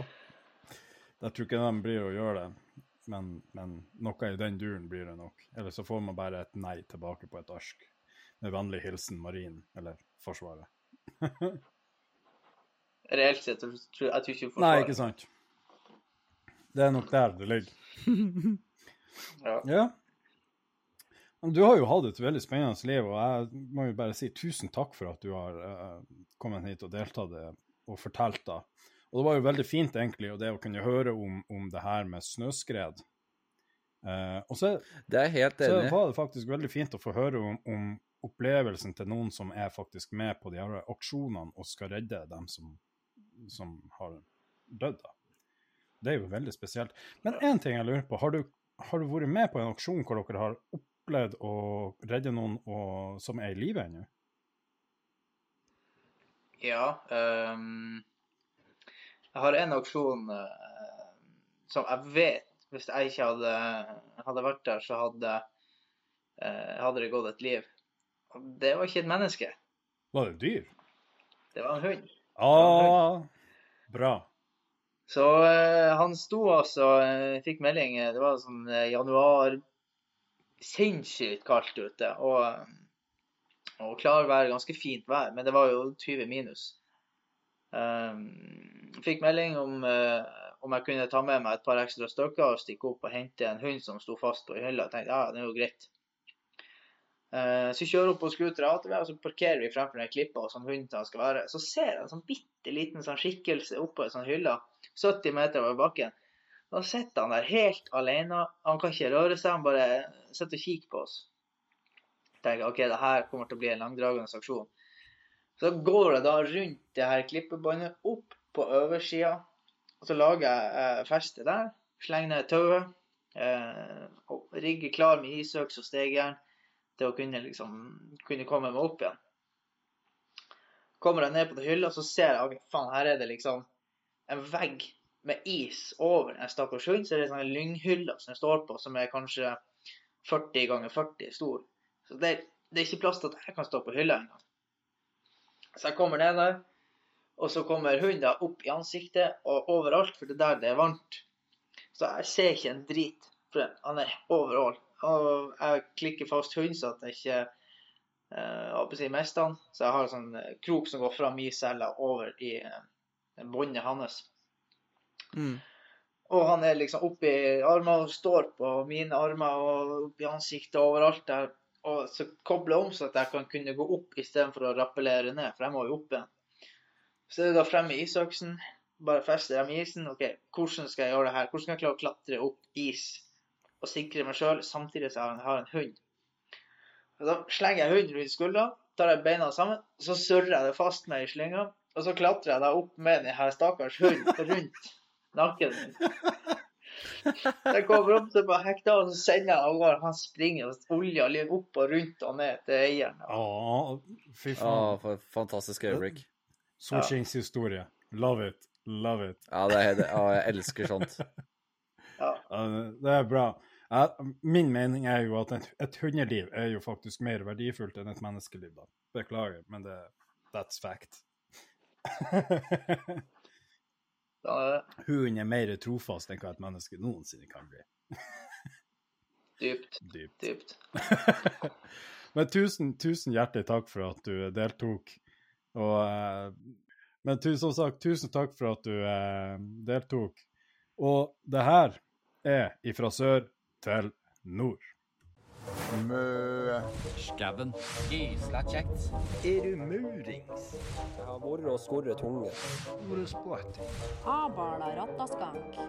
Jeg tror ikke de blir å gjøre det, men, men noe i den duren blir det nok. Eller så får man bare et nei tilbake på et ark. Med vennlig hilsen Marin, eller Forsvaret. Reelt sett, tror jeg, tror ikke Forsvaret Nei, ikke sant. Det er nok der det ligger. Ja. Ja. Men Du har jo hatt et veldig spennende liv, og jeg må jo bare si tusen takk for at du har uh, kommet hit og deltatt eh, og fortalt da. Og det var jo veldig fint egentlig, og det å kunne høre om, om det her med snøskred. Eh, og så, Det er helt enig så var det faktisk veldig fint å få høre om, om opplevelsen til noen som er faktisk med på de her aksjonene og skal redde dem som, som har dødd. Det er jo veldig spesielt. Men én ting jeg lurer på. Har du, har du vært med på en aksjon hvor dere har opplevd å redde noen og, som er i live ennå? Ja. ehm, jeg har en aksjon eh, som jeg vet Hvis jeg ikke hadde, hadde vært der, så hadde, eh, hadde det gått et liv. Og det var ikke et menneske. Var det dyr? Det var en hund. Ah, bra. Så eh, han sto altså eh, Fikk melding eh, Det var sånn eh, januar. Sinnssykt kaldt ute. Og, og klarvær, ganske fint vær. Men det var jo 20 minus. Um, fikk melding om, eh, om jeg kunne ta med meg et par ekstra stykker og stikke opp og hente en hund som sto fast på hylla. Jeg tenkte ja, det er jo greit. Eh, så kjører opp på scooter ATV, og så parkerer vi fremfor den klippa sånn hunden skal være. Så ser jeg en sånn bitte liten sånn skikkelse oppå en sånn hylle, 70 meter over bakken. Da sitter han der helt alene. Han kan ikke røre seg, han bare sitter og kikker på oss. Jeg tenker OK, det her kommer til å bli en langdragende aksjon. Så går det da rundt det her klippebåndet opp på oversida, og så lager jeg eh, feste der. Slenger ned tauet. Eh, og rigger klar med isøks og stegjern til å kunne liksom kunne komme meg opp igjen. Kommer jeg ned på det hylla, så ser jeg faen, her er det liksom en vegg med is over en stakkars hund. Så er det sånne lynghyller som jeg står på, som er kanskje 40 ganger 40 stor. Så det, det er ikke plass til at jeg kan stå på hylla engang. Så jeg kommer ned der, og så kommer hunden opp i ansiktet og overalt, for det er der det er varmt. Så jeg ser ikke en drit, for han er overalt. Og jeg klikker fast hunden så at jeg ikke eh, mister han. Så jeg har en sånn eh, krok som går fra min celle over i eh, båndet hans. Mm. Og han er liksom oppi armene og står på mine armer og oppi ansiktet og overalt der. Og så koble om så at jeg kan kunne gå opp istedenfor å rappellere ned, for jeg må jo opp igjen. Så er det da fremme i isøksen. Bare fester dem i isen. OK, hvordan skal jeg gjøre det her? Hvordan skal jeg klare å klatre opp is og sikre meg sjøl samtidig som jeg har en hund? Og da slenger jeg hunden rundt skuldra, tar jeg beina sammen, så surrer jeg det fast med i slynga, og så klatrer jeg da opp med denne stakkars hunden rundt nakken min. Jeg kommer opp til på hekta, og så sender jeg av gårde. Han springer og oljer litt opp og rundt og ned til eieren. Ah, fy Å, faen. for et fantastisk øyeblikk. Solskinnshistorie. Love it. Love it. Ja, det er, det- å, jeg elsker sånt. Ja, det er bra. Min mening er jo at et hundeliv er jo faktisk mer verdifullt enn et menneskeliv. da. Beklager, men det, that's fact. Da er er mer trofast enn hva et menneske noensinne kan bli. dypt, Dypt. dypt. Men tusen, tusen hjertelig takk for at du deltok. Og, eh, men som sagt, tusen takk for at du eh, deltok. Og det her er ifra sør til nord. Mø. Skauen. Gysla kjekt. Er du murings? Jeg har vært og skorret tunge. Hvor er spotting? Abala rattaskank.